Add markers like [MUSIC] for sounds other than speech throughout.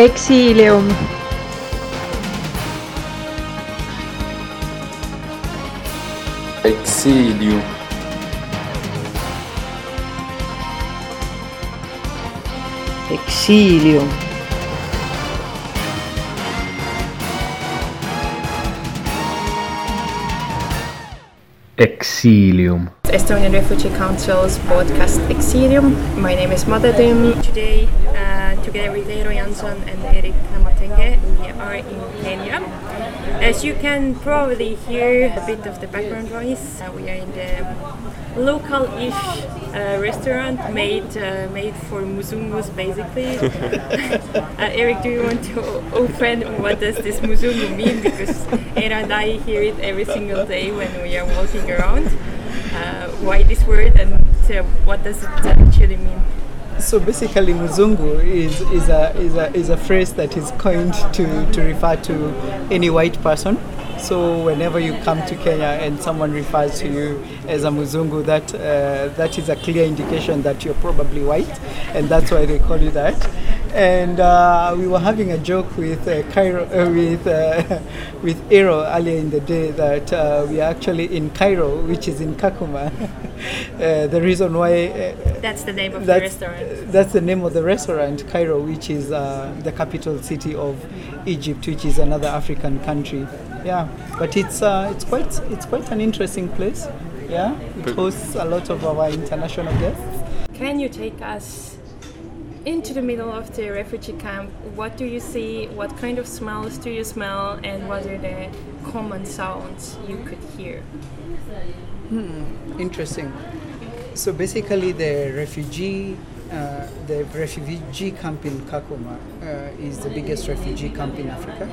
Exilium Exílio. Exilium. Exilium. Estonian Refugee Council's podcast Exilium. My name is Mother Madedum. Today, together with Eero Jansson and Erik Matenge, we are in Kenya. As you can probably hear a bit of the background noise, uh, we are in the local-ish uh, restaurant made uh, made for Muzungus, basically. [LAUGHS] uh, Eric, do you want to open what does this Muzungu mean? Because Eero and I hear it every single day when we are walking around. Uh, why this word and uh, what does it actually mean? So basically, Muzungu is, is, a, is, a, is a phrase that is coined to, to refer to any white person. So whenever you come to Kenya and someone refers to you as a Muzungu, that, uh, that is a clear indication that you're probably white, and that's why they call you that. And uh, we were having a joke with uh, Cairo, uh, with uh, [LAUGHS] with Eero earlier in the day that uh, we are actually in Cairo, which is in Kakuma. [LAUGHS] uh, the reason why uh, That's the name of the restaurant. that's the name of the restaurant, Cairo, which is uh, the capital city of Egypt, which is another African country. Yeah, but it's uh, it's quite it's quite an interesting place. Yeah, it hosts a lot of our international guests. Can you take us into the middle of the refugee camp? What do you see? What kind of smells do you smell? And what are the common sounds you could hear? Interesting. So basically, the refugee, uh, the refugee camp in Kakuma uh, is the biggest refugee camp in Africa.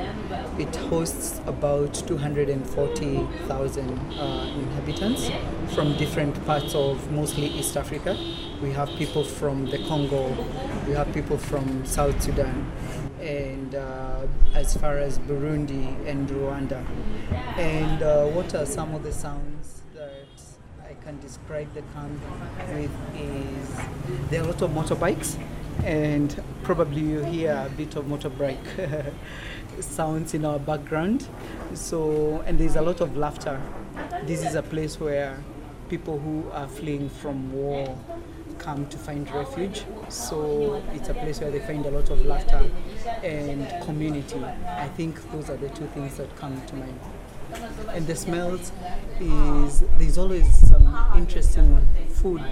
It hosts about 240,000 uh, inhabitants from different parts of mostly East Africa. We have people from the Congo, we have people from South Sudan, and uh, as far as Burundi and Rwanda. And uh, what are some of the sounds that I can describe the camp with is there are a lot of motorbikes and probably you hear a bit of motorbike [LAUGHS] sounds in our background. So and there's a lot of laughter. This is a place where people who are fleeing from war come to find refuge. So it's a place where they find a lot of laughter and community. I think those are the two things that come to mind. And the smells is there's always some interesting food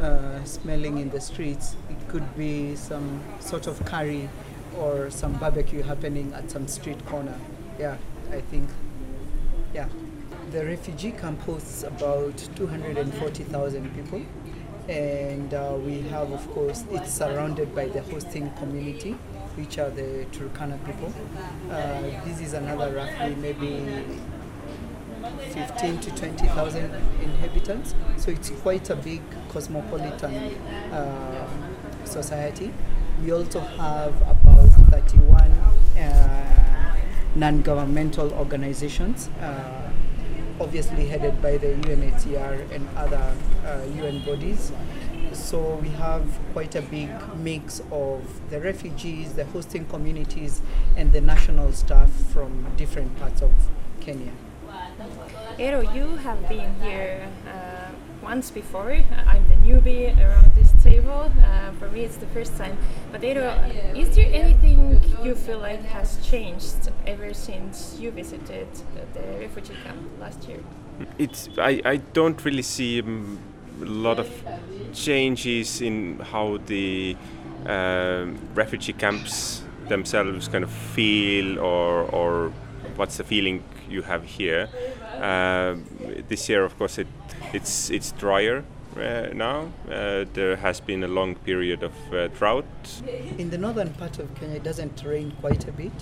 uh, smelling in the streets. It could be some sort of curry or some barbecue happening at some street corner. Yeah i think yeah. The refugee camp hosts about 240000 people and uh, we have of course it's surrounded by the hosting community which are the Turkana people. Uh, this is another roughly maybe 15 to 20,000 inhabitants. So it's quite a big cosmopolitan uh, society. We also have about 31 uh, non-governmental organizations, uh, obviously headed by the UNHCR and other uh, UN bodies. So we have quite a big mix of the refugees, the hosting communities, and the national staff from different parts of Kenya. Eero, you have been here uh, once before. I'm the newbie around this table. Uh, for me, it's the first time. But Eero, is there anything you feel like has changed ever since you visited the refugee camp last year? It's I, I don't really see um, a lot of changes in how the um refugee camps themselves kind of feel or or what's the feeling you have here. Um this year, of course, it it's it's drier uh, now. Uh, there has been a long period of uh, drought. In the northern part of Kenya, it doesn't rain quite a bit,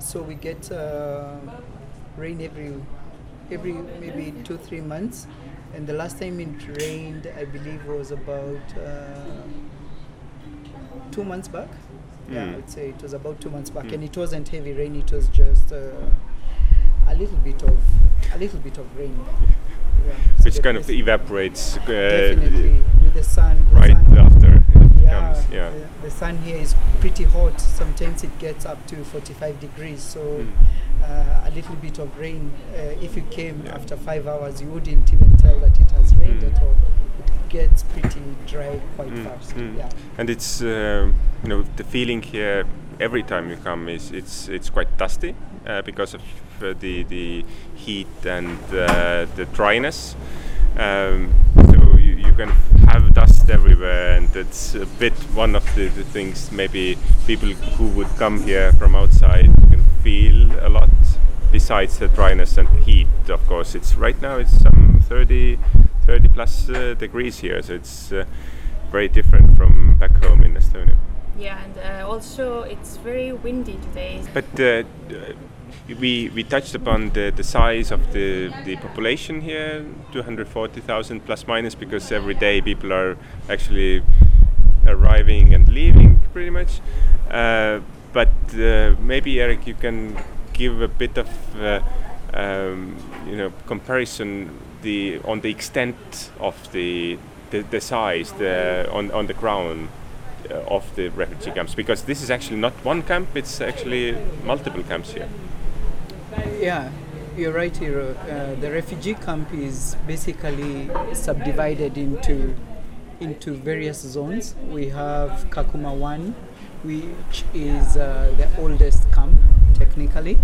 so we get uh, rain every every maybe two three months. And the last time it rained, I believe, was about uh, two months back. Yeah, Mm. I'd say it was about two months back, and it wasn't heavy rain. It was just uh, a little bit of a little bit of rain. Yeah, Which kind of evaporates uh, definitely with the sun. the right sun- after it yeah, comes. Yeah. The, the sun here is pretty hot. Sometimes it gets up to 45 degrees. So Mm. uh, a little bit of rain. Uh, if you came Yeah. after five hours, you wouldn't even tell that it has rained Mm. at all. It gets pretty dry quite Mm, fast. mm. Yeah. And it's um, you know the feeling here every time you come is it's it's quite dusty uh, because of the the heat and uh, the dryness. Um, so you, you can have dust everywhere, and that's a bit one of the, the things maybe people who would come here from outside can feel a lot. Besides the dryness and heat, of course, it's right now it's some 30, 30 plus uh, degrees here, so it's uh, very different from back home in Estonia. Yeah, and uh, also it's very windy today. But uh, we we touched upon the, the size of the, the population here, 240,000 plus minus, because every day people are actually arriving and leaving pretty much. Uh, but uh, maybe Eric, you can give a bit of uh, um, you know comparison the on the extent of the the, the size the on on the ground uh, of the refugee camps because this is actually not one camp it's actually multiple camps here Yeah, you're right, Eero. Uh, the refugee camp is basically subdivided into into various zones. We have Kakuma One, which is uh, the oldest camp technically,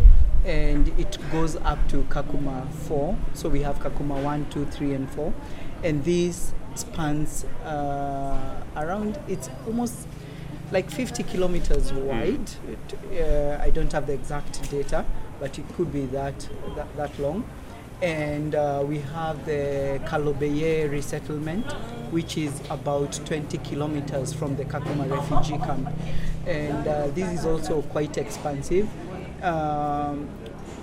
and it goes up to Kakuma Four. So we have Kakuma One, Two, Three, and Four, and this spans uh, around. It's almost like 50 kilometers wide. It, uh, I don't have the exact data, but it could be that that, that long. And uh, we have the Kalobeyei resettlement, which is about 20 kilometers from the Kakuma refugee camp. And uh, this is also quite expansive. Um,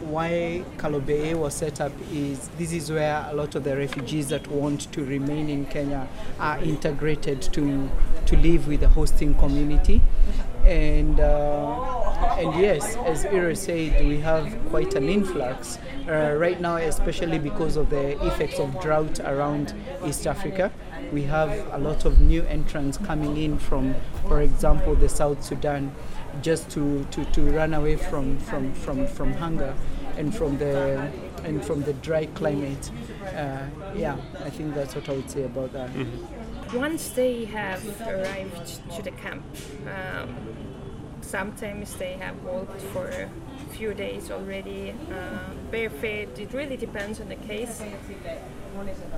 why Kalobeyei was set up is this is where a lot of the refugees that want to remain in Kenya are integrated to to live with the hosting community, and uh, and yes, as Eero said, we have quite an influx uh, right now, especially because of the effects of drought around East Africa. We have a lot of new entrants coming in from, for example, the South Sudan, just to, to, to run away from, from, from, from hunger and from the and from the dry climate. Uh, yeah, I think that's what I would say about that. Once they have arrived to the camp, um, sometimes they have walked for a few days already, uh, barefoot. It really depends on the case.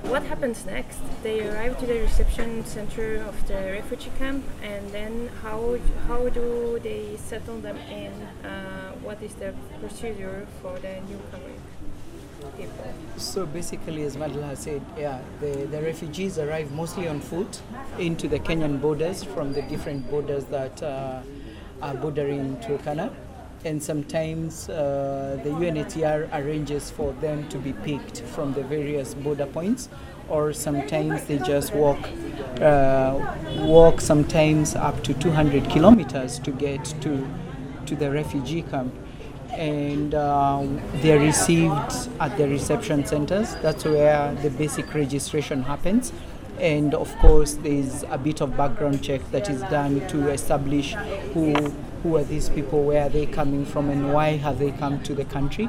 What happens next? They arrive to the reception center of the refugee camp, and then how how do they settle them in? Uh, what is the procedure for the newcomer people? So basically, as Madla said, yeah, the, the refugees arrive mostly on foot into the Kenyan borders from the different borders that uh, are bordering Turkana. And sometimes uh, the UNHCR arranges for them to be picked from the various border points, or sometimes they just walk, uh, walk sometimes up to 200 kilometers to get to, to the refugee camp and uh, they're received at the reception centers. That's where the basic registration happens. And of course, there's a bit of background check that is done to establish who who are these people, where are they coming from, and why have they come to the country.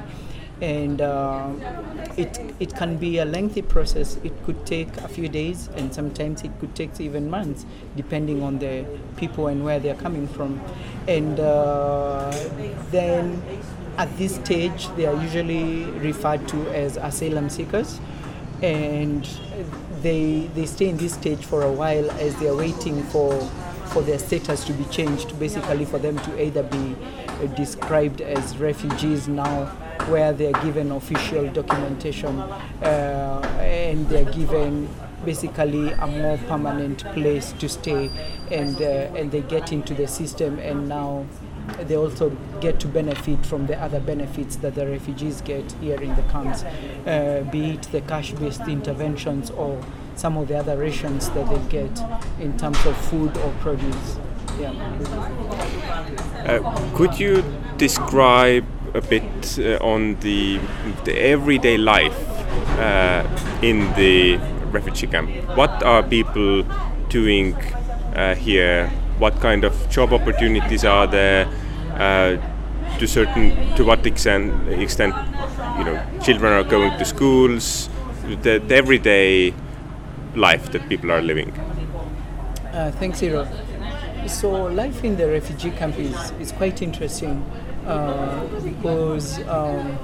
And uh, it it can be a lengthy process. It could take a few days, and sometimes it could take even months, depending on the people and where they're coming from. And uh, then at this stage, they are usually referred to as asylum seekers, and they they stay in this stage for a while as they are waiting for for their status to be changed, basically for them to either be described as refugees now, where they are given official documentation uh, and they are given basically a more permanent place to stay, and uh, and they get into the system, and now they also get to benefit from the other benefits that the refugees get here in the camps, uh, be it the cash-based interventions or some of the other rations that they get in terms of food or produce. Yeah. Uh, could you describe a bit uh, on the, the everyday life uh, in the refugee camp? What are people doing uh, here? What kind of job opportunities are there? To certain, to what extent, extent, you know, children are going to schools? The, the everyday life that people are living. Uh, thanks, Eero. So life in the refugee camp is, is quite interesting uh, because um,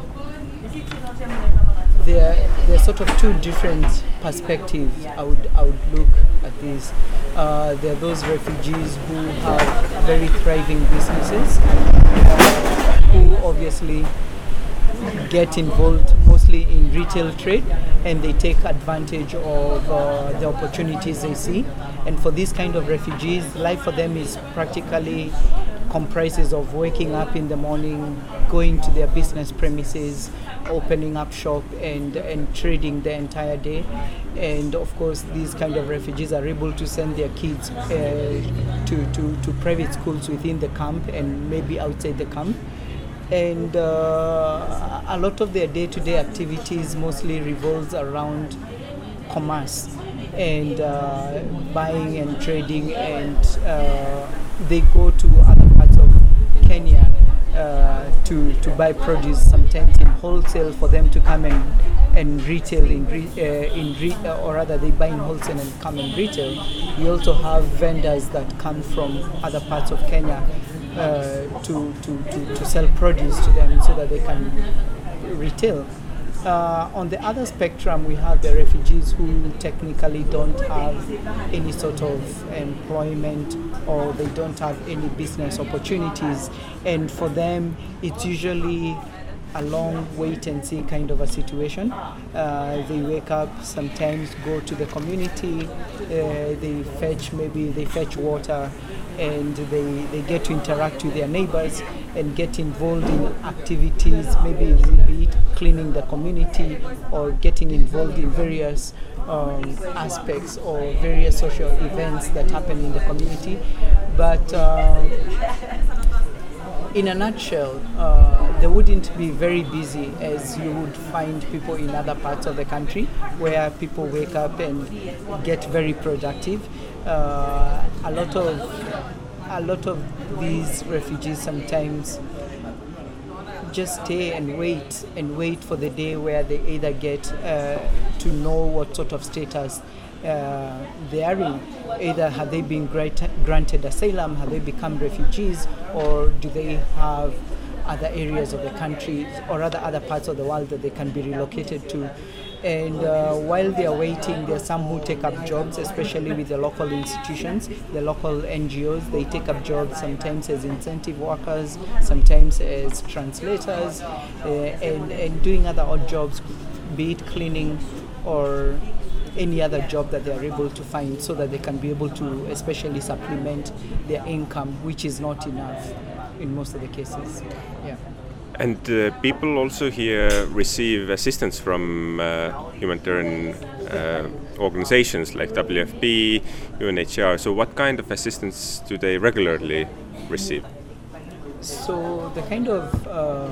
there, there are sort of two different perspectives I would, I would look at this. Uh, there are those refugees who have very thriving businesses, uh, who obviously get involved mostly in retail trade and they take advantage of uh, the opportunities they see. And for these kind of refugees, life for them is practically comprises of waking up in the morning, going to their business premises, opening up shop and, and trading the entire day. And of course, these kind of refugees are able to send their kids uh, to, to, to private schools within the camp and maybe outside the camp and uh, a lot of their day-to-day activities mostly revolves around commerce and uh, buying and trading and uh, they go to other uh, to, to buy produce sometimes in wholesale for them to come and, and retail in, re, uh, in re, or rather they buy in wholesale and come and retail. We also have vendors that come from other parts of Kenya uh, to, to, to, to sell produce to them so that they can retail. Uh, on the other spectrum, we have the refugees who technically don't have any sort of employment or they don't have any business opportunities. And for them, it's usually a long wait and see kind of a situation. Uh, they wake up, sometimes go to the community, uh, they fetch maybe they fetch water, and they, they get to interact with their neighbors and get involved in activities, maybe be it cleaning the community or getting involved in various um, aspects or various social events that happen in the community. But uh, in a nutshell, uh, they wouldn't be very busy as you would find people in other parts of the country where people wake up and get very productive. Uh, a lot of a lot of these refugees sometimes just stay and wait and wait for the day where they either get uh, to know what sort of status uh, they are in. Either have they been grant- granted asylum, have they become refugees, or do they have other areas of the country or other other parts of the world that they can be relocated to. And uh, while they are waiting, there are some who take up jobs, especially with the local institutions, the local NGOs. They take up jobs sometimes as incentive workers, sometimes as translators, uh, and, and doing other odd jobs, be it cleaning or any other job that they are able to find so that they can be able to especially supplement their income, which is not enough in most of the cases. Yeah. And uh, people also here receive assistance from uh, humanitarian uh, organizations like WFP, UNHCR. So, what kind of assistance do they regularly receive? So, the kind of uh,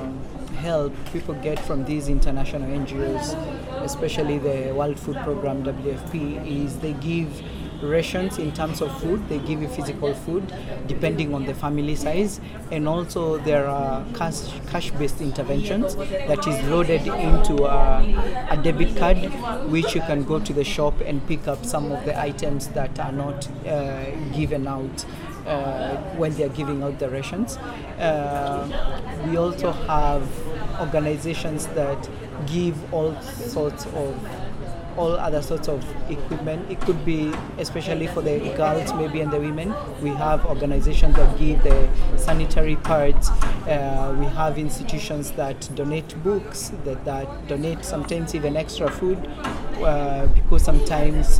help people get from these international NGOs, especially the World Food Program WFP, is they give rations in terms of food. They give you physical food depending on the family size, and also there are cash cash-based interventions that is loaded into a, a debit card, which you can go to the shop and pick up some of the items that are not uh, given out. Uh, when they are giving out the rations, uh, we also have organizations that give all sorts of all other sorts of equipment. It could be, especially for the girls, maybe and the women. We have organizations that give the sanitary pads. Uh, we have institutions that donate books, that, that donate sometimes even extra food, uh, because sometimes,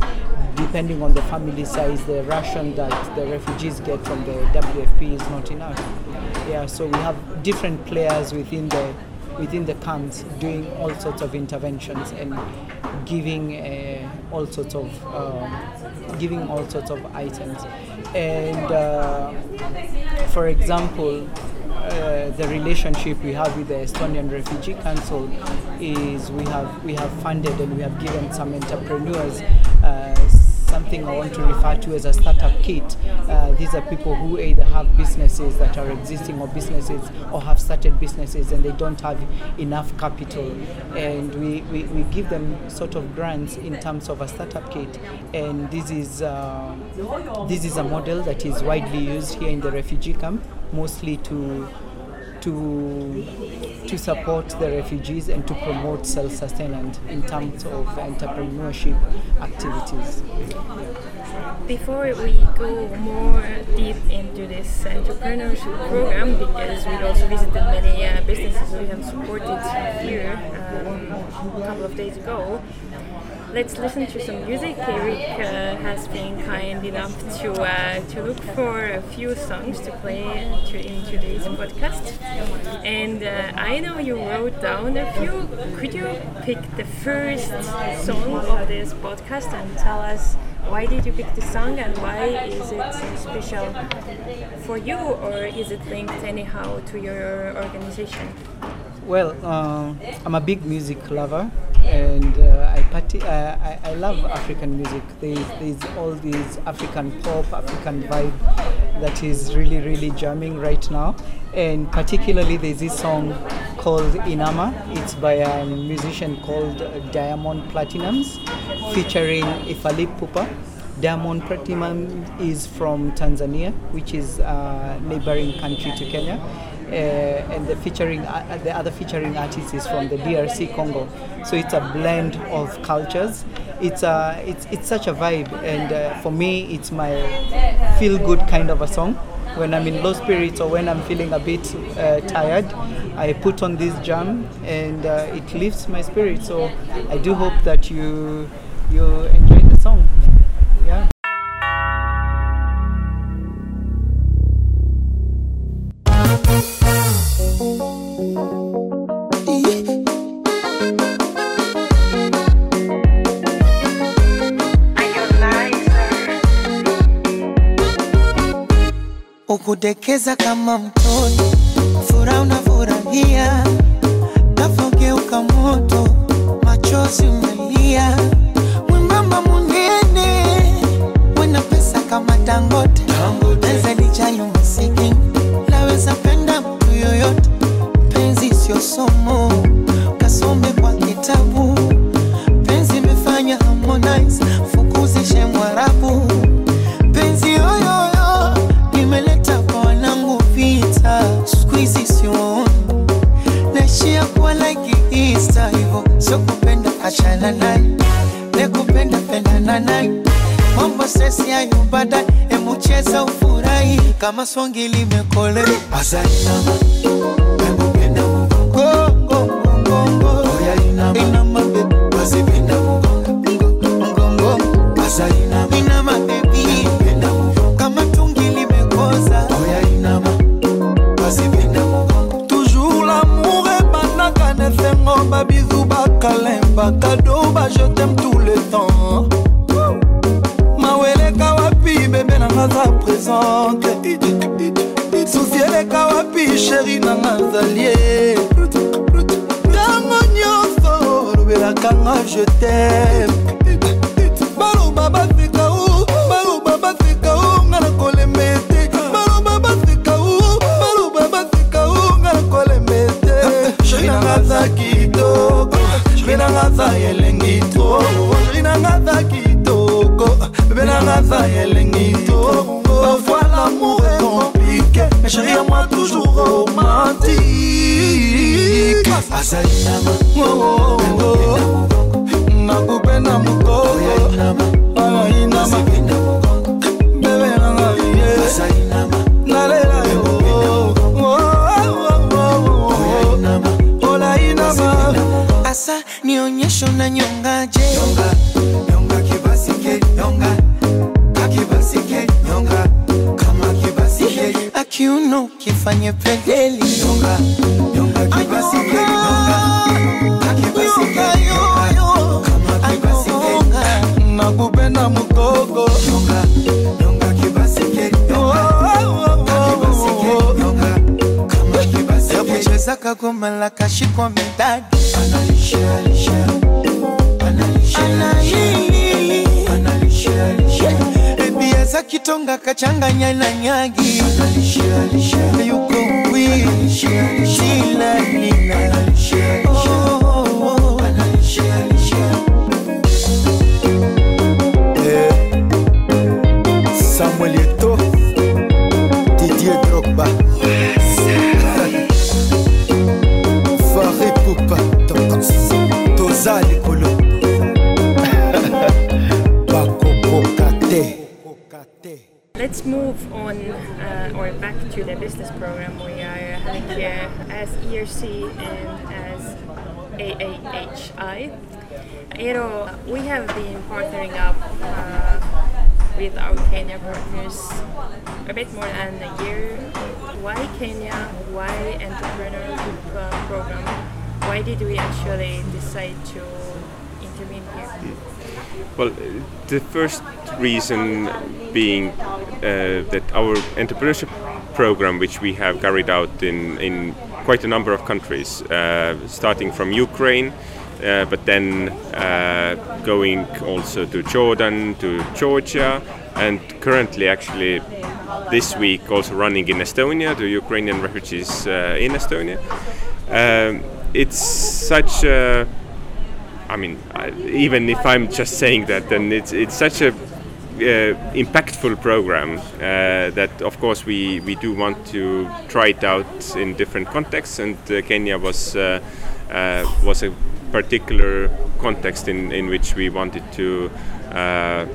depending on the family size, the ration that the refugees get from the WFP is not enough. Yeah, so we have different players within the within the camps doing all sorts of interventions and giving uh, all sorts of um, giving all sorts of items. And uh, for example uh, the relationship we have with the Estonian Refugee Council is we have we have funded and we have given some entrepreneurs uh, something I want to refer to as a startup kit. Uh, these are people who either have businesses that are existing or businesses or have started businesses and they don't have enough capital. And we, we, we give them sort of grants in terms of a startup kit. And this is, uh, this is a model that is widely used here in the refugee camp, mostly to to to support the refugees and to promote self-sustenance in terms of entrepreneurship activities. Before we go more deep into this entrepreneurship program, because we also visited many uh, businesses we have supported here um, a couple of days ago, let's listen to some music. Eric uh, has been kind enough to uh, to look for a few songs to play to, in today's podcast. And uh, I know you wrote down a few. Could you pick the first song of this podcast and tell us why did you pick the song and why is it special for you or is it linked anyhow to your organization? Well, uh, I'm a big music lover, and uh, I, party, uh, I I love African music. There's, there's all this African pop, African vibe that is really really jamming right now, and particularly there's this song called Inama. It's by a musician called Diamond Platnumz, featuring Fally Ipupa. Diamond Platinum is from Tanzania, which is a neighboring country to Kenya. Uh, and the featuring uh, the other featuring artist is from the DRC Congo. So it's a blend of cultures. It's a it's it's such a vibe, and uh, for me, it's my feel good kind of a song. When I'm in low spirits or when I'm feeling a bit uh, tired, I put on this jam, and uh, it lifts my spirit. So I do hope that you you enjoy ukudekeza kama mtoto, furaha unafurahia, nafogeuka moto, machozi umelia, mwembamba munene, wena pesa kama Dangote, chana naye nekupenda pendana naye mambo sesi ayo baadaye emucheza ufurahi. Kama songi limekolea azalama bakalemba kado baje tem tout le temps. Maweleka wapi bebe nanga za présente. Susi eleka wapi sheri nanga zalie ntango nyonso olobelaka nga je tem Oh, oh, oh. nakupenda mukoko Aya, inama. Bebe nanga, yeah. nalela yo Oh, oh, oh, oh. Ola, inama. asa nionyesho na nyongaje akiuno kifanye pedeli nakupenda Anaweza kagoma la kashikwa medadi, analisha lisha, analisha analisha, analisha lisha. Baby aza kitonga kachanga nyala nyagi, analisha lisha, yuko nina shila lina Eero, we have been partnering up uh, with our Kenya partners a bit more than a year. Why Kenya? Why entrepreneurship uh, program? Why did we actually decide to intervene here? Well, the first reason being uh, that our entrepreneurship program, which we have carried out in, in quite a number of countries, uh, starting from Ukraine, uh, but then uh, going also to Jordan, to Georgia, and currently actually this week also running in Estonia, to Ukrainian refugees uh, in Estonia. Um, it's such a I mean, I, even if I'm just saying that, then it's it's such a uh, impactful program uh, that, of course, we, we do want to try it out in different contexts, and uh, Kenya was uh, uh, was a particular context in, in which we wanted to uh,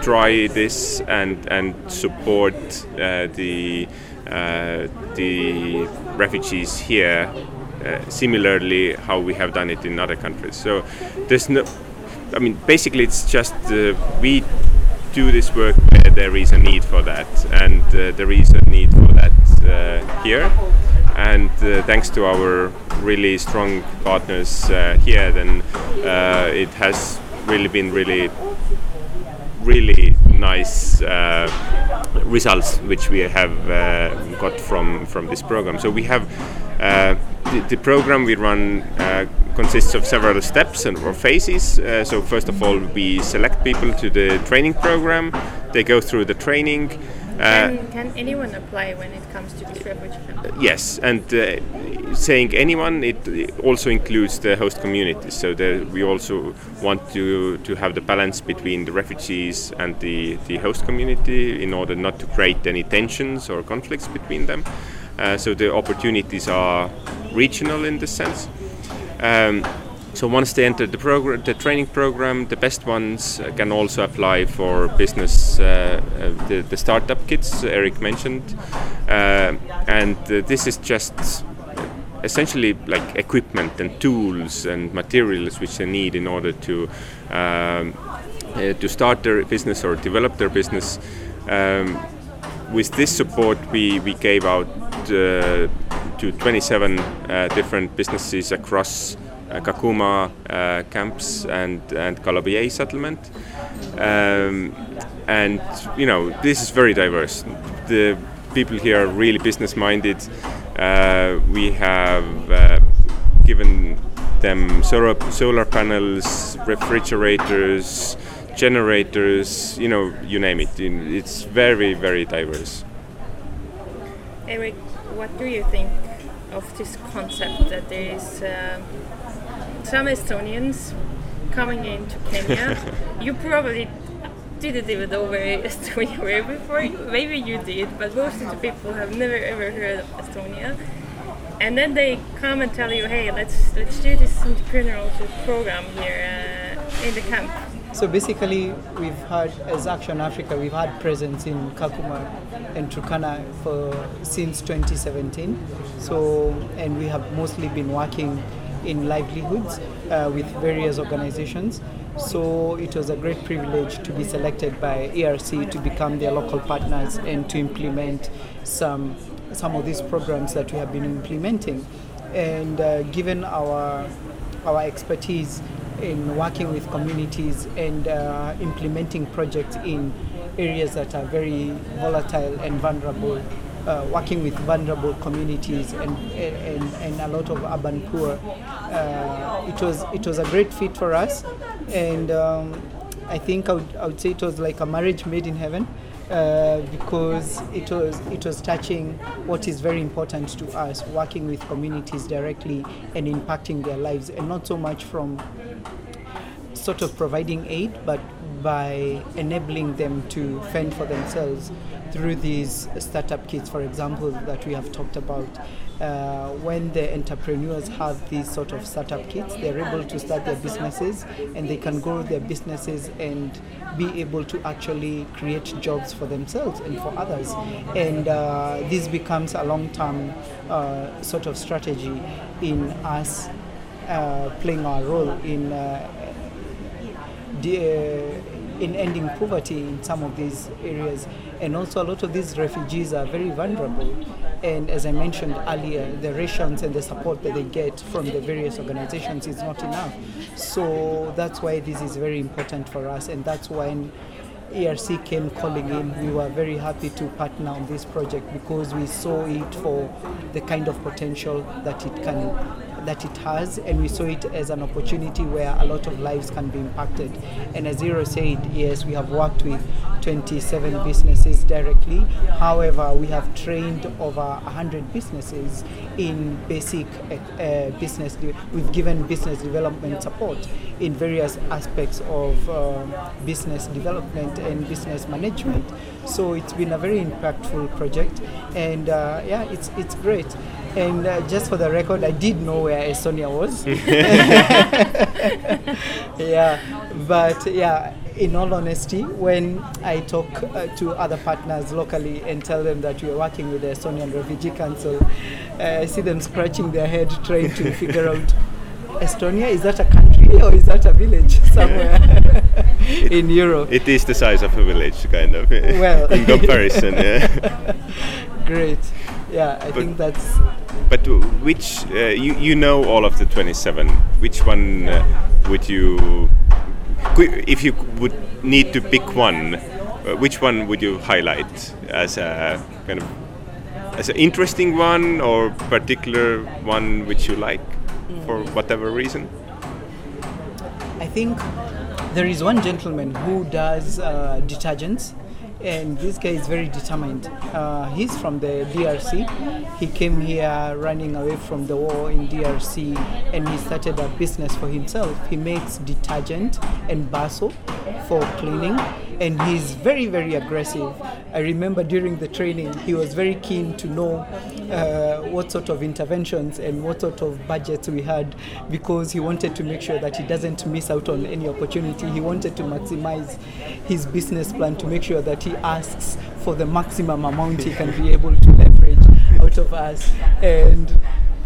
try this and and support uh, the uh, the refugees here uh, similarly how we have done it in other countries. So there's no, I mean, basically it's just uh, we do this work where there is a need for that, and uh, there is a need for that here. And uh, thanks to our really strong partners uh, here, then uh, it has really been really really nice uh, results which we have uh, got from from this program. So we have uh, the, the program we run consists of several steps and or phases. Uh, so first of all, we select people to the training program. They go through the training. Uh, Can, can anyone apply when it comes to this refugee camp? Yes, and uh, saying anyone, it also includes the host communities. So there, we also want to, to have the balance between the refugees and the, the host community in order not to create any tensions or conflicts between them. Uh, so the opportunities are regional in this sense. Um, so once they enter the program, the training program, the best ones uh, can also apply for business, uh, uh, the, the startup kits Eric mentioned, uh, and uh, this is just essentially like equipment and tools and materials which they need in order to um, uh, to start their business or develop their business. Um, with this support, we, we gave out to 27 uh, different businesses across Kakuma uh, camps and, and Kalobeyei settlement. Um, and, you know, this is very diverse. The people here are really business minded. Uh, we have uh, given them solar, solar panels, refrigerators, generators, you know, you name it. It's very, very diverse. Eric, what do you think of this concept that there is um some Estonians coming into Kenya? [LAUGHS] you probably didn't even know where Estonia were before. Maybe you did, but most of the people have never ever heard of Estonia. and then they come and tell you, hey, let's let's do this entrepreneurship program here uh, in the camp. So basically, we've had, as Action Africa, we've had presence in Kakuma and Turkana for since 2017. So, and we have mostly been working in livelihoods uh, with various organizations. So it was a great privilege to be selected by ERC to become their local partners and to implement some some of these programs that we have been implementing. And uh, given our our expertise in working with communities and uh, implementing projects in areas that are very volatile and vulnerable, uh, working with vulnerable communities and, and, and a lot of urban poor. Uh, it, was, it was a great fit for us, and um, I think I would, I would say it was like a marriage made in heaven. Uh, because it was it was touching what is very important to us, working with communities directly and impacting their lives, and not so much from sort of providing aid, but by enabling them to fend for themselves through these startup kits, for example, that we have talked about. Uh, when the entrepreneurs have these sort of startup kits, they're able to start their businesses and they can grow their businesses and be able to actually create jobs for themselves and for others. And uh, this becomes a long term uh, sort of strategy in us uh, playing our role in uh, de- uh, in ending poverty in some of these areas. And also, a lot of these refugees are very vulnerable. And as I mentioned earlier, the rations and the support that they get from the various organizations is not enough. So that's why this is very important for us, and that's when ERC came calling in, we were very happy to partner on this project because we saw it for the kind of potential that it can that it has and we saw it as an opportunity where a lot of lives can be impacted. And as Eero said yes we have worked with 27 businesses directly. However we have trained over 100 businesses in basic uh, business we've given business development support in various aspects of uh, business development and business management. So it's been a very impactful project and uh, yeah it's it's great and uh, just for the record, I did know where Estonia was. [LAUGHS] [LAUGHS] yeah, but yeah, in all honesty, when I talk uh, to other partners locally and tell them that we are working with the Estonian Refugee Council, uh, I see them scratching their head trying to figure out [LAUGHS] Estonia, is that a country or is that a village somewhere in Europe? It is the size of a village, kind of. Well, in comparison, yeah. Great. Yeah, I think that's But which uh, you you know all of the 27? Which one uh, would you, if you would need to pick one, uh, which one would you highlight as a kind of as an interesting one or particular one which you like for whatever reason? I think there is one gentleman who does uh, detergents, and this guy is very determined. Uh, he's from the DRC. He came here running away from the war in DRC, and he started a business for himself. He makes detergent and soap for cleaning, and he's very, very aggressive. I remember during the training, he was very keen to know uh, what sort of interventions and what sort of budgets we had because he wanted to make sure that he doesn't miss out on any opportunity. He wanted to maximize his business plan to make sure that he asks for the maximum amount he can be able to leverage out of us. And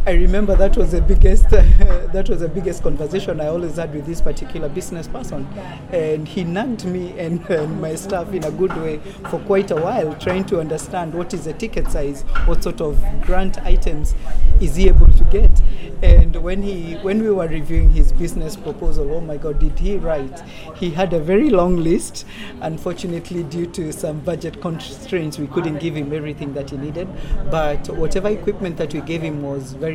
I remember that was the biggest [LAUGHS] that was the biggest conversation I always had with this particular business person, and he nagged me and, [LAUGHS] and my staff in a good way for quite a while, trying to understand what is the ticket size, what sort of grant items is he able to get, and when he when we were reviewing his business proposal, oh my God, did he write? He had a very long list. Unfortunately, due to some budget constraints, we couldn't give him everything that he needed, but whatever equipment that we gave him was very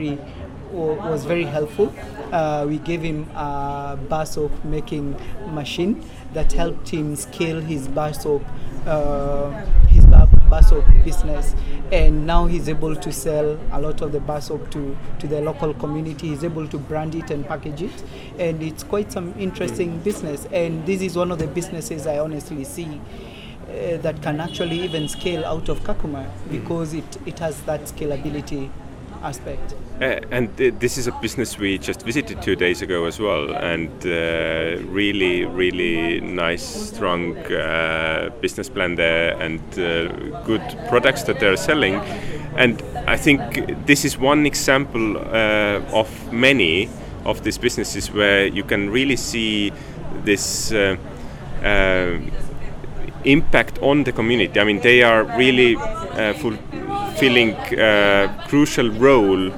wa- was very helpful. Uh, we gave him a bar soap making machine that helped him scale his bar soap, uh, his bar, bar soap business, and now he's able to sell a lot of the bar soap to to the local community. He's able to brand it and package it, and it's quite some interesting business. And this is one of the businesses I honestly see. Uh, that can actually even scale out of Kakuma because it, it has that scalability aspect. Uh, and uh, this is a business we just visited two days ago as well, and uh, really, really nice, strong uh, business plan there, and uh, good products that they're selling. And I think this is one example uh, of many of these businesses where you can really see this. Uh, impact on the community. I mean, they are really uh, fulfilling a crucial role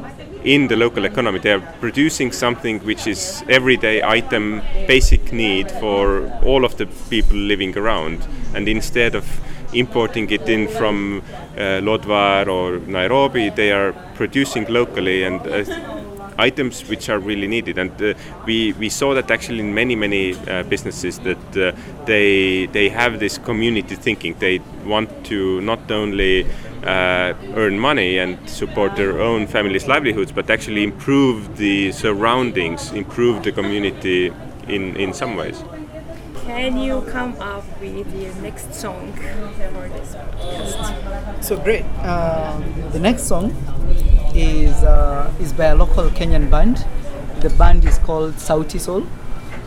in the local economy. They are producing something which is everyday item, basic need for all of the people living around. And instead of importing it in from uh, Lodwar or Nairobi, they are producing locally and uh, items which are really needed. And uh, we, we saw that actually in many, many uh, businesses that uh, they, they have this community thinking. They want to not only uh, earn money and support their own family's livelihoods, but actually improve the surroundings, improve the community in, in some ways. Can you come up with your next song for this podcast? So great. Um, the next song is uh, is by a local Kenyan band. The band is called Sauti Sol.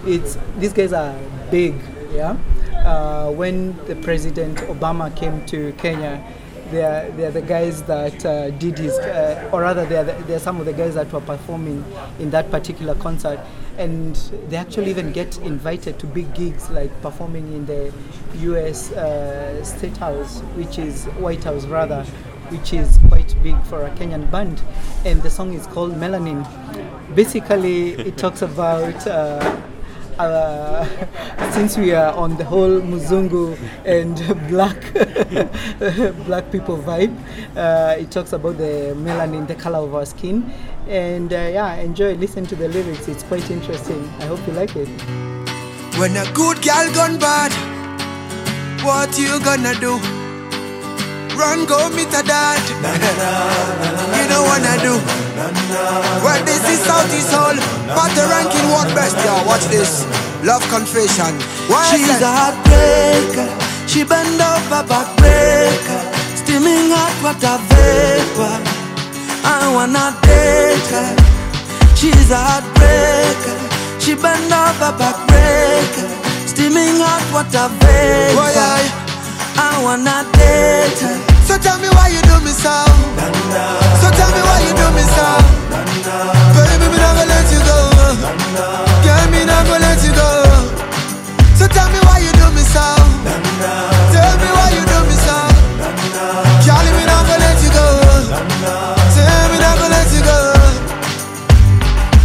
It's these guys are big, yeah. Uh, when the President Obama came to Kenya, they are, they are the guys that uh, did his, uh, or rather, they are, the, they are some of the guys that were performing in that particular concert. And they actually even get invited to big gigs like performing in the US uh, State House, which is White House rather, which is quite big for a Kenyan band. And the song is called Melanin. Basically, it talks about. Uh, uh, [LAUGHS] since we are on the whole Muzungu and [LAUGHS] black [LAUGHS] black people vibe, uh, it talks about the melanin, the color of our skin, and uh, yeah, enjoy. Listen to the lyrics; it's quite interesting. I hope you like it. When a good girl gone bad, what you gonna do? Run, go meet a dad. you know wanna do. Well, this is Southeast Hall. But the ranking what best, yo. Watch this. Love confession. Why She's is a heartbreaker. She bend over backbreaker. Steaming hot water vapor. I wanna date her. She's a heartbreaker. She bend over backbreaker. Steaming hot water vapor. Why I? I wanna date. So tell me why you do me so. So tell me why you do me so. Baby, me not gonna let you go. Girl, me gonna let you go. So tell me why you do me so. Tell me why you do me so. Girl, me gonna let you go. Tell me gonna let you go.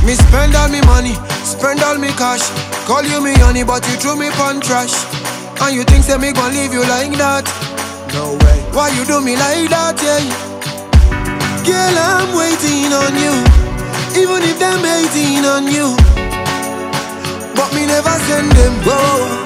Me spend all me money, spend all me cash. Call you me honey, but you threw me pon trash. And you think say me gon' leave you like that? No way. Why you do me like that, yeah? Girl, I'm waiting on you. Even if them hating on you. But me never send them. Whoa.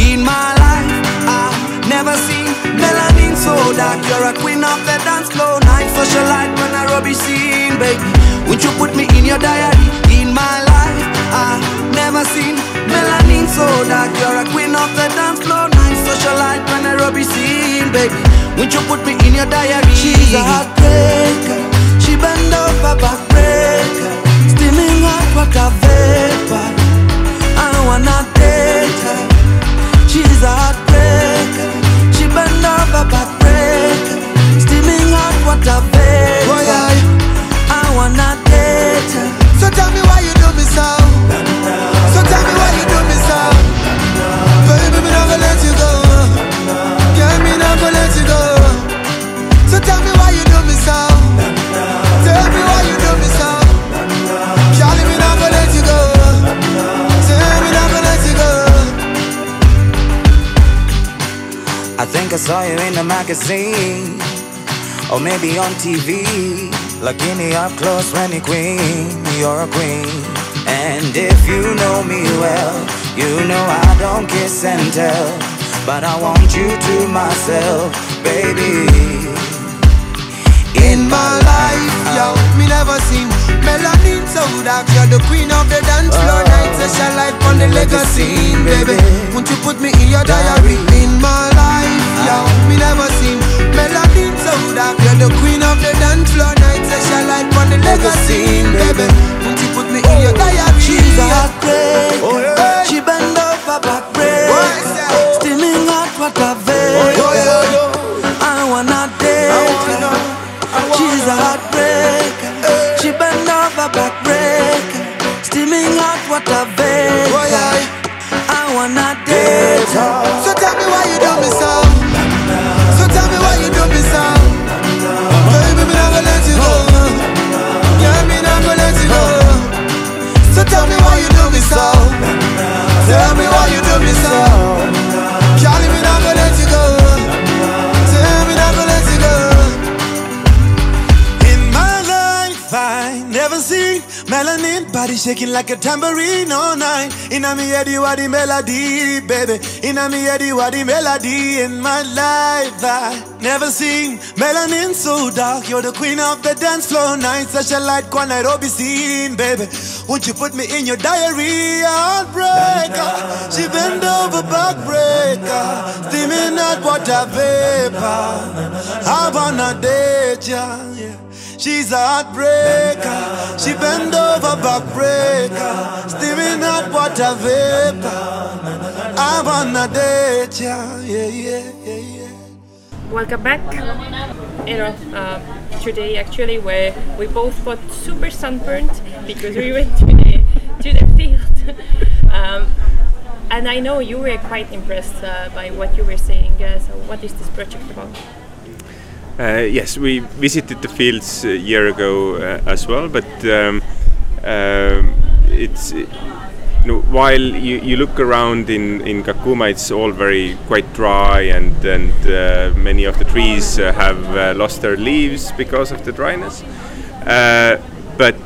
In my life, I've never seen melanin so dark. You're a queen of the dance floor. Night socialite when I rubbish scene, baby. Would you put me in your diary? In my life, I've never seen melanin so dark. You're a queen of the dance floor. Night socialite when I rubbish scene, baby. Would you put me in your diary? She's a heartbreaker. She bend over backbreaker. Steaming hot water vapor. I wanna date her. She's a heartbreaker. She bend over backbreaker. Steaming hot water vapor. Why I? I wanna date her. So tell me why you do me so. So tell me why you do me so. Baby, me not gonna let you go. Girl, me not gonna let you go. So tell me why you do me so. Tell me why you do me so. Charlie, me not gonna let you go. Tell me not gonna let you go. I think I saw you in a magazine or maybe on TV. Lakini up close when you queen, you're a queen. And if you know me well, you know I don't kiss and tell. But I want you to myself, baby. In my life, yo, me never seen melanin so dark. You're the queen of the dance floor. Oh, Night session light on the legacy, baby. Won't you put me in your diary? In my life, yo, me never seen melody soda. You're the queen of the dance floor nights Say shall light on the legacy, baby. Put you put me in your diary. She's a hot break. Oh, yeah. She bend over back break. Steaming hot water vein shaking like a tambourine all night. In a me head, you are the melody, baby. In a me head, you are the melody. In my life, I never seen melanin so dark. You're the queen of the dance floor night. Such a light, one Nairobi scene, baby. Won't you put me in your diary? Heartbreaker, she bend over backbreaker, steaming hot water vapor. Date ya, yeah. She's a heartbreaker. She bend over backbreaker. Steaming hot water vapor. I wanna date ya. Yeah, yeah, yeah, yeah. Welcome back. You know, uh, today actually where we both got super sunburned because we went to the to the field. [LAUGHS] um, and I know you were quite impressed uh, by what you were saying. Uh, so, what is this project about? Uh, yes, we visited the fields a year ago uh, as well, but um, um, it's you know, while you, you look around in, in Kakuma, it's all very quite dry, and and uh, many of the trees uh, have uh, lost their leaves because of the dryness. Uh, but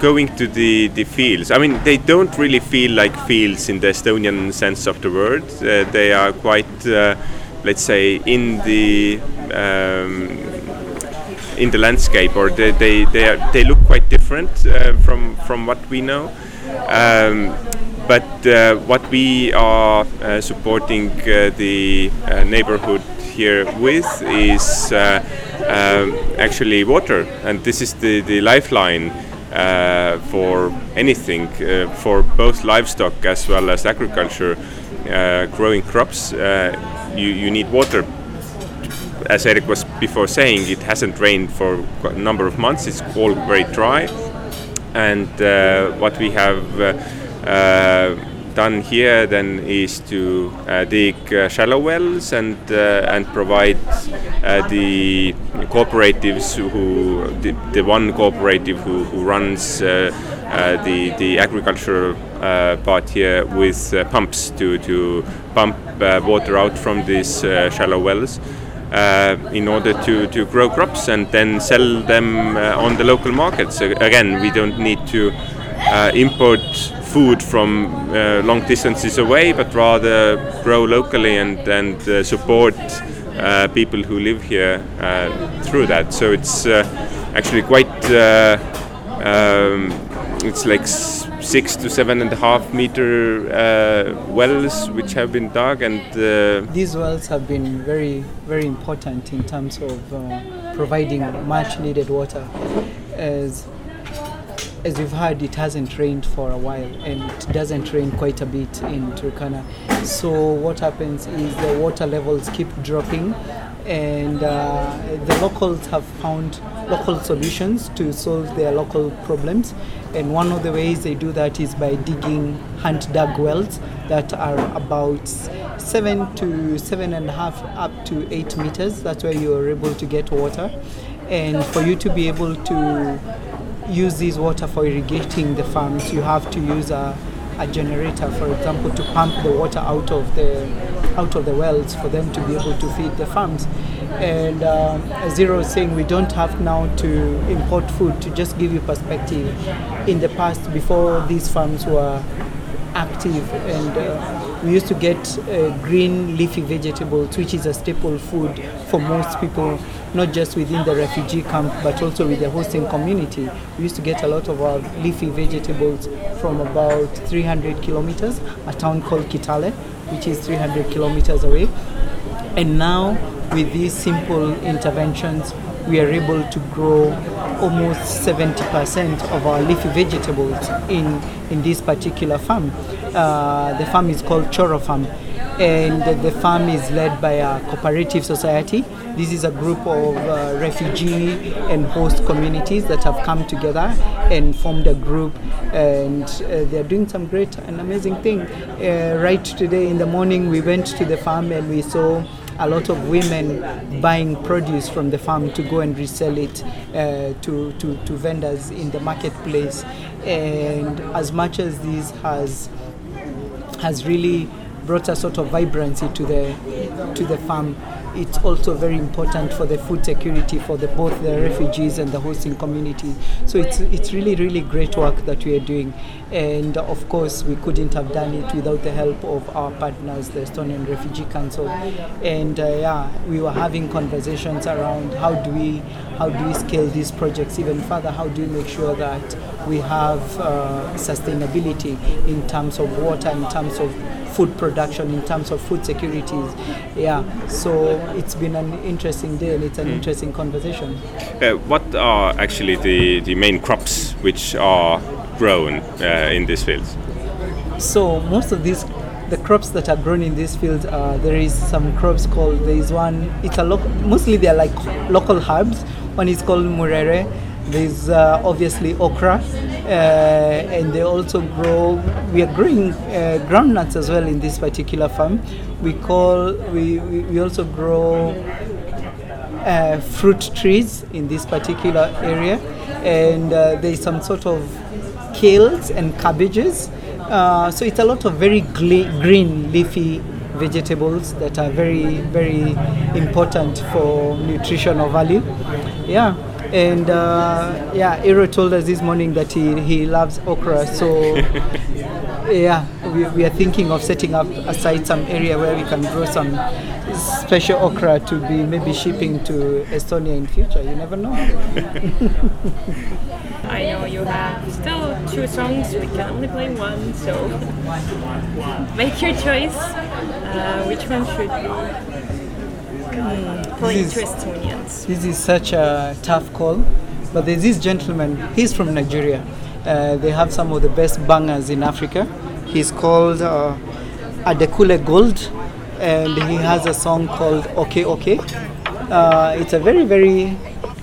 going to the, the fields, I mean, they don't really feel like fields in the Estonian sense of the word. They are quite, let's say, in the in the landscape, or they they they, are, they look quite different uh, from from what we know. Um, but uh, what we are uh, supporting uh, the uh, neighborhood here with is uh, um, actually water, and this is the the lifeline. For anything, for both livestock as well as agriculture, growing crops, you, you need water as Eric was before saying, it hasn't rained for a number of months. It's all very dry, and uh, what we have uh, uh, done here then is to uh, dig uh, shallow wells and uh, and provide the cooperatives who the, the one cooperative who, who runs the the agricultural part here with pumps to to pump water out from these shallow wells in order to, to grow crops and then sell them uh, on the local markets. So again, we don't need to uh, import food from uh, long distances away, but rather grow locally and, and uh, support uh, people who live here uh, through that. So it's uh, actually quite. Uh, um, it's like six to seven and a half meter uh, wells which have been dug and uh, These wells have been very, very important in terms of uh, providing much needed water. As, as you've heard, it hasn't rained for a while and it doesn't rain quite a bit in Turkana. So, what happens is the water levels keep dropping, and uh, the locals have found local solutions to solve their local problems. And one of the ways they do that is by digging hand dug wells that are about seven to seven and a half up to eight meters. That's where you are able to get water. And for you to be able to use this water for irrigating the farms, you have to use a, a generator, for example, to pump the water out of the out of the wells for them to be able to feed the farms. And um, as Eero saying, we don't have now to import food. To just give you perspective, in the past, before these farms were active and uh, we used to get uh, green leafy vegetables which is a staple food for most people not just within the refugee camp but also with the hosting community we used to get a lot of our leafy vegetables from about 300 kilometers a town called kitale which is 300 kilometers away and now with these simple interventions we are able to grow almost 70% of our leafy vegetables in, in this particular farm. Uh, the farm is called Choro Farm and the farm is led by a cooperative society. This is a group of uh, refugee and host communities that have come together and formed a group, and uh, they're doing some great and amazing thing. Uh, right today in the morning, we went to the farm and we saw a lot of women buying produce from the farm to go and resell it uh, to, to, to vendors in the marketplace. And as much as this has has really brought a sort of vibrancy to the to the farm. It's also very important for the food security for the, both the refugees and the hosting community. So it's it's really really great work that we are doing, and of course we couldn't have done it without the help of our partners, the Estonian Refugee Council, and uh, yeah, we were having conversations around how do we how do we scale these projects even further? How do we make sure that we have uh, sustainability in terms of water, in terms of food production, in terms of food securities? Yeah, so it's been an interesting day and it's an interesting conversation. Uh, what are actually the, the main crops which are grown uh, in these fields? So most of these, the crops that are grown in this field, uh, there is some crops called. There is one. It's a local. Mostly they are like local herbs. One is called murere. There's uh, obviously okra, uh, and they also grow. We are growing uh, groundnuts as well in this particular farm. We call. We, we, also grow uh, fruit trees in this particular area, and uh, there is some sort of kales and cabbages. Uh, so it's a lot of very green leafy vegetables that are very very important for nutritional value. Yeah. And uh, yeah, Eero told us this morning that he, he loves okra. So [LAUGHS] yeah, we, we are thinking of setting up aside some area where we can grow some special okra to be maybe shipping to Estonia in future. You never know. [LAUGHS] I know you have still two songs, we can only play one, so [LAUGHS] make your choice. Uh, which one should we mm, play This is-? This is such a tough call, but there's this gentleman. He's from Nigeria. Uh, they have some of the best bangers in Africa. He's called uh, Adekunle Gold, and he has a song called Okay Okay. Uh, it's a very very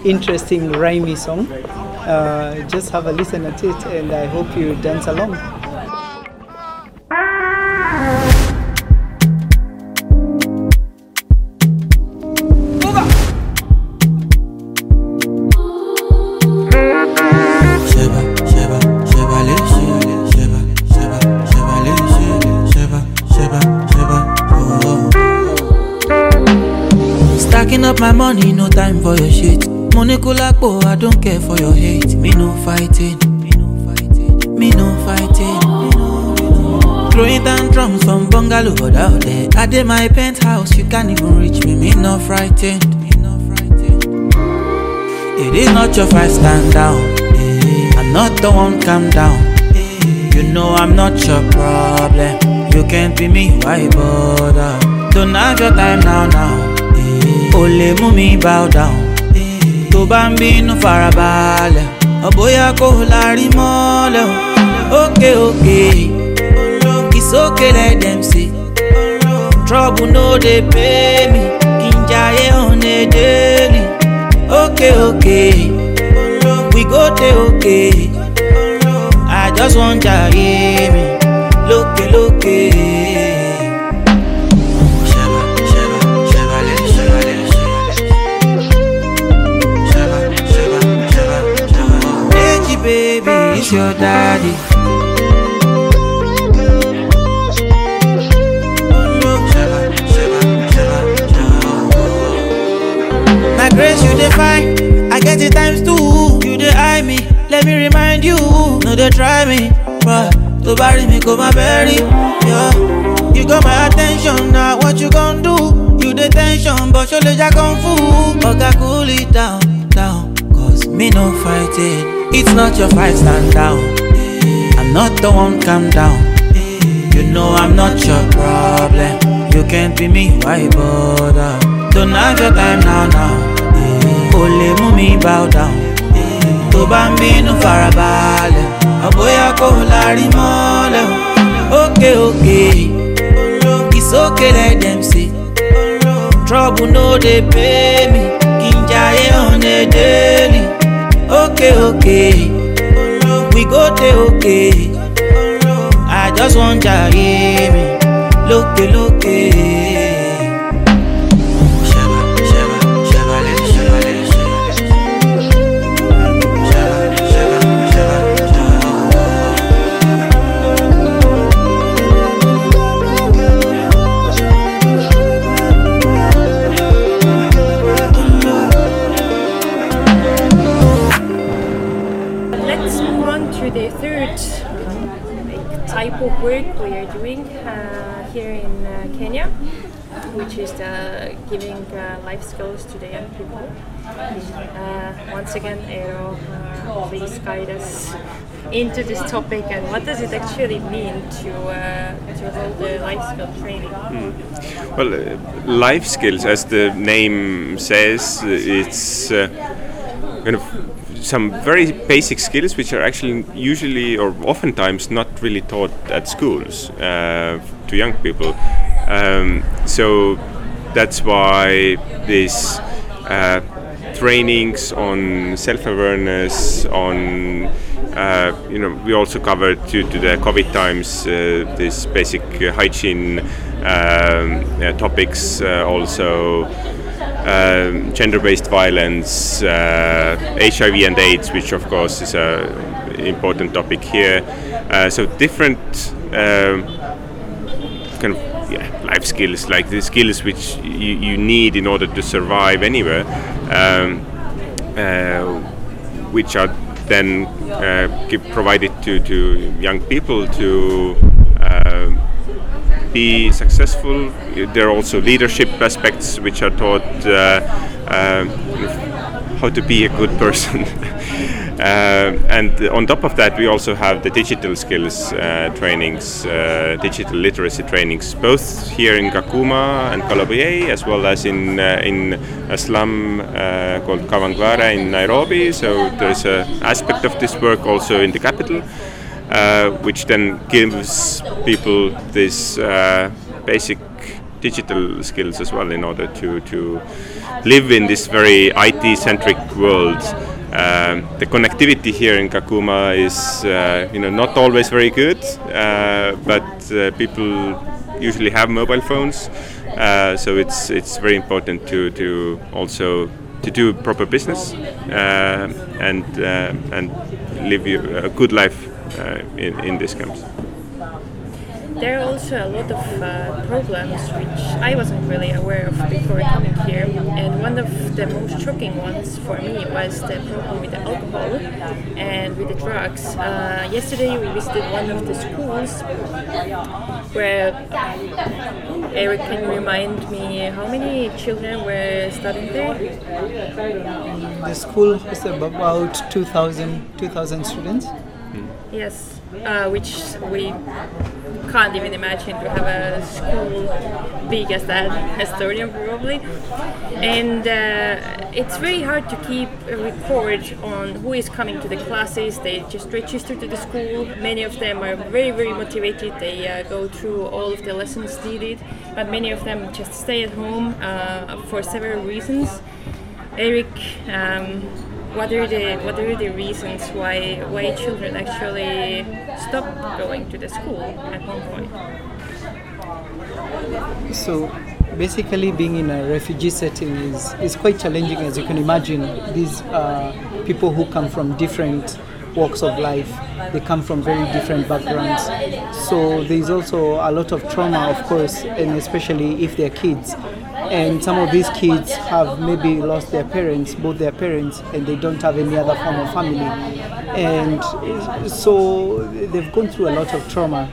interesting rhymey song. Uh, just have a listen at it, and I hope you dance along. For your shit. Money kulapo, I don't care for your hate. Me no fighting, me no fighting, me no fighting. Throwing tantrums from bungalow but out there. I did my penthouse, you can't even reach me. Me no frightened, me no frightened. It is not your fight, stand down. Eh, I'm not the one, calm down. Eh, You know I'm not your problem. You can't be me, why bother? Don't have your time now, now. Only Ole mú mi bow down. Tó bá ń bínú farabalẹ̀, ọ̀bọ̀yà kò lárí mọ́lẹ̀ o. Òkè, okay let them say. Trouble no dey pay me, jayé on a daily. Okay, okay, we go dey okay. I just want jayé mi, your daddy. My grace, you define. I get it times two. You dey me. Let me remind you. No, they try me. But to bury me, go my berry. Yeah. You got my attention. Now, what you gon' do? You the tension, but your legs kung fu. Oga, cool it down, down. Cause me no fighting. It's not your fight, stand down. I'm not the one, calm down. You know I'm not your problem. You can't be me, why bother? Don't have your time now, now. Ole mú bow down. Tó bá ń bínú farabalẹ̀, ọ̀bọ̀yà kò lárí mọ́lẹ̀. Ókè it's okay let them say. Trouble no dey pay me, kí n on a daily. Ókè òkè, we go dey okay. I just want jaye mi lókè lókè. Ṣẹ̀bà, on to the third type of work we are doing uh, here in uh, Kenya, which is the giving uh, life skills to the young people. Uh, once again, Eero, uh, please guide us into this topic and what does it actually mean to uh, to hold the life skill training? Well, uh, life skills, as the name says, uh, it's uh, kind of some very basic skills which are actually usually or oftentimes not really taught at schools uh, to young people. Um, so that's why these uh, trainings on self-awareness, on uh, you know, we also covered due to the COVID times uh, this basic hygiene um, uh, topics, uh, also um, gender-based violence, uh, HIV and AIDS, which of course is a important topic here. Uh, so different um, kind of yeah, life skills, like the skills which you, you need in order to survive anywhere, um, uh, which are then uh, provided to, to young people to uh, be successful. There are also leadership aspects which are taught uh, uh, how to be a good person. [LAUGHS] Uh, and on top of that, we also have the digital skills uh, trainings, uh, digital literacy trainings, both here in Kakuma and Kalobeyei, as well as in uh, in a slum called Kawangware in Nairobi. So there's an aspect of this work also in the capital, uh, which then gives people this uh, basic digital skills as well in order to to live in this very IT-centric world. Um, the connectivity here in Kakuma is, uh, you know, not always very good, uh, but uh, people usually have mobile phones, uh, so it's it's very important to to also to do proper business uh, and and live a good life in in these camps. There are also a lot of uh, problems which I wasn't really aware of before coming here, and one of the most shocking ones for me was the problem with the alcohol and with the drugs. Uh, yesterday we visited one of the schools where Eric can remind me how many children were studying there. The school has about 2,000 2,000 students. Yes, uh, which we can't even imagine to have a school big as that, Estonia probably. And uh, it's very hard to keep a record on who is coming to the classes. They just register to the school. Many of them are very, very motivated. They uh, go through all of the lessons needed, but many of them just stay at home uh, for several reasons. Eric, um, what are the what are the reasons why why children actually stop going to the school at one point? So basically, being in a refugee setting is, is quite challenging, as you can imagine. These are people who come from different walks of life, they come from very different backgrounds. So there's also a lot of trauma, of course, and especially if they're kids. And some of these kids have maybe lost their parents, both their parents, and they don't have any other form of family. And so they've gone through a lot of trauma.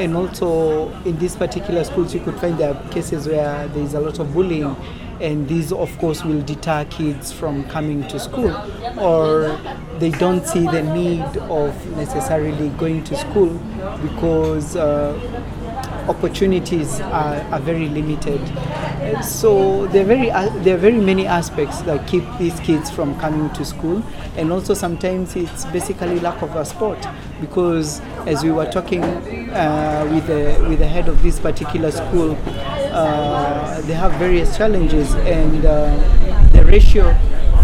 And also in these particular schools you could find there are cases where there is a lot of bullying. And these of course will deter kids from coming to school. Or they don't see the need of necessarily going to school because uh, opportunities are, are very limited. So there are very uh, there are very many aspects that keep these kids from coming to school. And also sometimes it's basically lack of a sport because as we were talking uh, with the with the head of this particular school uh, they have various challenges and uh, the ratio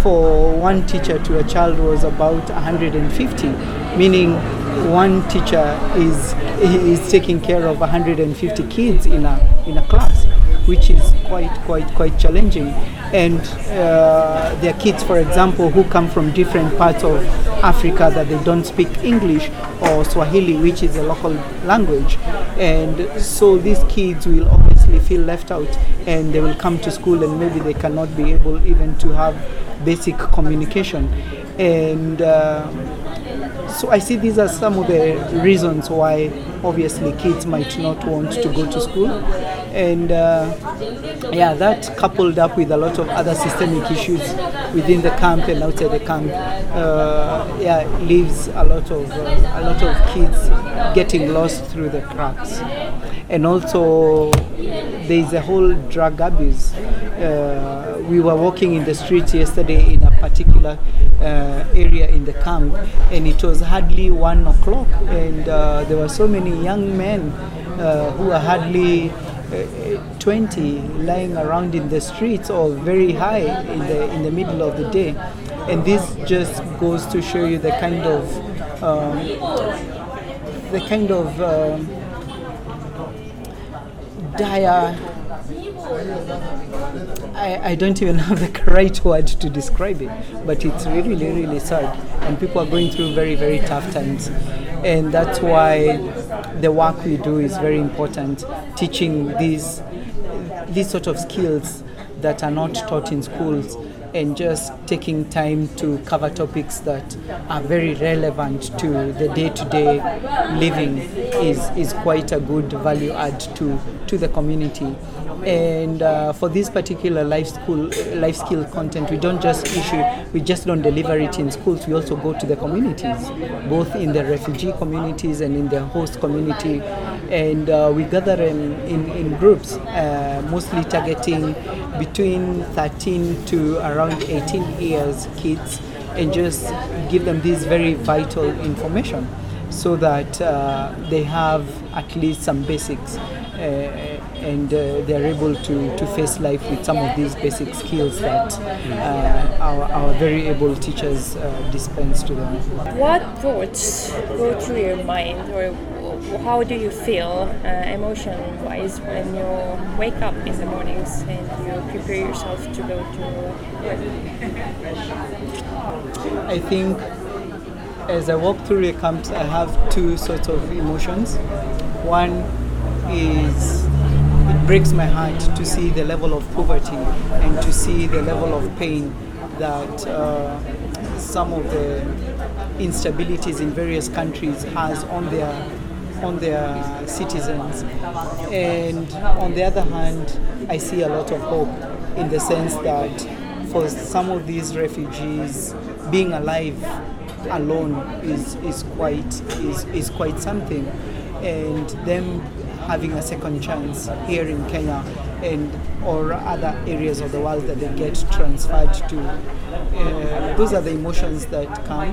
for one teacher to a child was about 150, meaning one teacher is is taking care of 150 kids in a in a class, which is quite quite quite challenging. And uh, there are kids, for example, who come from different parts of Africa that they don't speak English or Swahili, which is a local language, and so these kids will obviously feel left out, and they will come to school and maybe they cannot be able even to have basic communication, and. Uh, so I see these are some of the reasons why obviously kids might not want to go to school, and uh, yeah, that coupled up with a lot of other systemic issues within the camp and outside the camp, uh, yeah, leaves a lot of uh, a lot of kids getting lost through the cracks, and also there is a whole drug abuse. Uh, we were walking in the streets yesterday in a particular uh, area in the camp, and it was hardly one o'clock, and uh, there were so many young men uh, who are hardly uh, 20 lying around in the streets or very high in the in the middle of the day, and this just goes to show you the kind of um, the kind of um, dire I, I don't even have the [LAUGHS] right word to describe it, but it's really, really, really sad. And people are going through very, very tough times. And that's why the work we do is very important, teaching these, these sort of skills that are not taught in schools and just taking time to cover topics that are very relevant to the day-to-day living is, is quite a good value add to, to the community and uh, for this particular life school life skill content we don't just issue we just don't deliver it in schools. We also go to the communities both in the refugee communities and in the host community. And uh, we gather in, in, in groups uh, mostly targeting between 13 to around 18 years kids and just give them this very vital information so that uh, they have at least some basics uh, and uh, they're able to, to face life with some of these basic skills that uh, our, our very able teachers uh, dispense to them. What thoughts go through your mind, or how do you feel uh, emotion wise when you wake up in the mornings and you prepare yourself to go to work? I think as I walk through the camps, I have two sorts of emotions. One is it breaks my heart to see the level of poverty and to see the level of pain that uh, some of the instabilities in various countries has on their on their citizens. And on the other hand i see a lot of hope in the sense that for some of these refugees being alive alone is, is quite is, is quite something. And them having a second chance here in Kenya and or other areas of the world that they get transferred to. Uh, those are the emotions that come.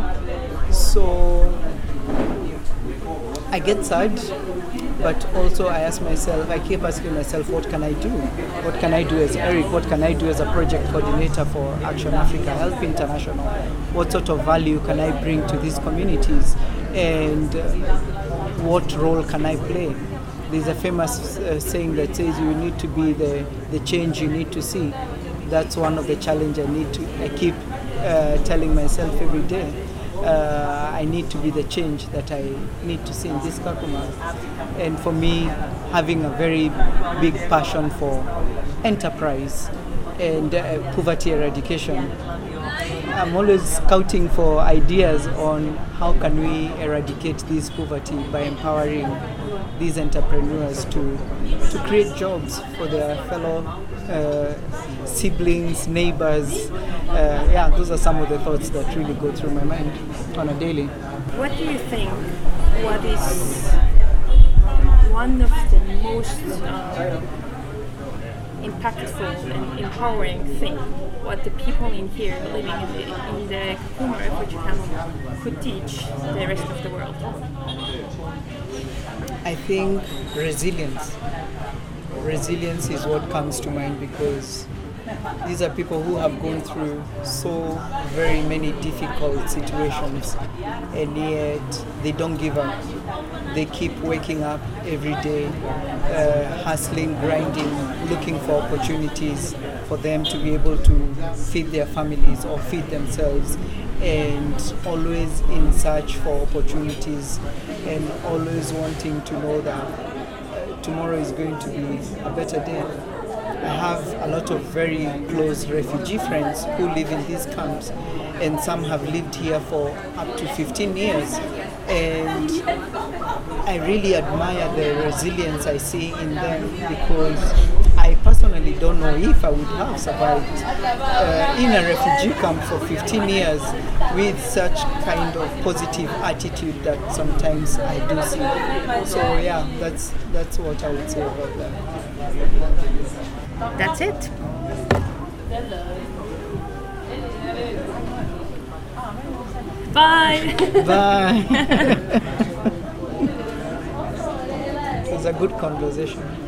So I get sad, but also I ask myself, I keep asking myself, what can I do? What can I do as Eric? What can I do as a project coordinator for Action Africa Help International? What sort of value can I bring to these communities? And uh, what role can I play? There's a famous uh, saying that says you need to be the, the change you need to see. That's one of the challenge I need to, I keep uh, telling myself every day. Uh, I need to be the change that I need to see in this Kakuma. And for me, having a very big passion for enterprise and uh, poverty eradication, I'm always scouting for ideas on how can we eradicate this poverty by empowering these entrepreneurs to to create jobs for their fellow uh, siblings, neighbors. Uh, yeah, those are some of the thoughts that really go through my mind on a daily. What do you think? What is one of the most uh, impactful and empowering thing? What the people in here living in the, in the camp could teach the rest of the world? I think resilience. Resilience is what comes to mind because These are people who have gone through so very many difficult situations and yet they don't give up. They keep waking up every day, uh, hustling, grinding, looking for opportunities for them to be able to feed their families or feed themselves and always in search for opportunities and always wanting to know that uh, tomorrow is going to be a better day. I have a lot of very close refugee friends who live in these camps, and some have lived here for up to 15 years. And I really admire the resilience I see in them because I personally don't know if I would have survived uh, in a refugee camp for 15 years with such kind of positive attitude that sometimes I do see. So yeah, that's that's what I would say about that. That's it. Bye. Bye. [LAUGHS] it was a good conversation.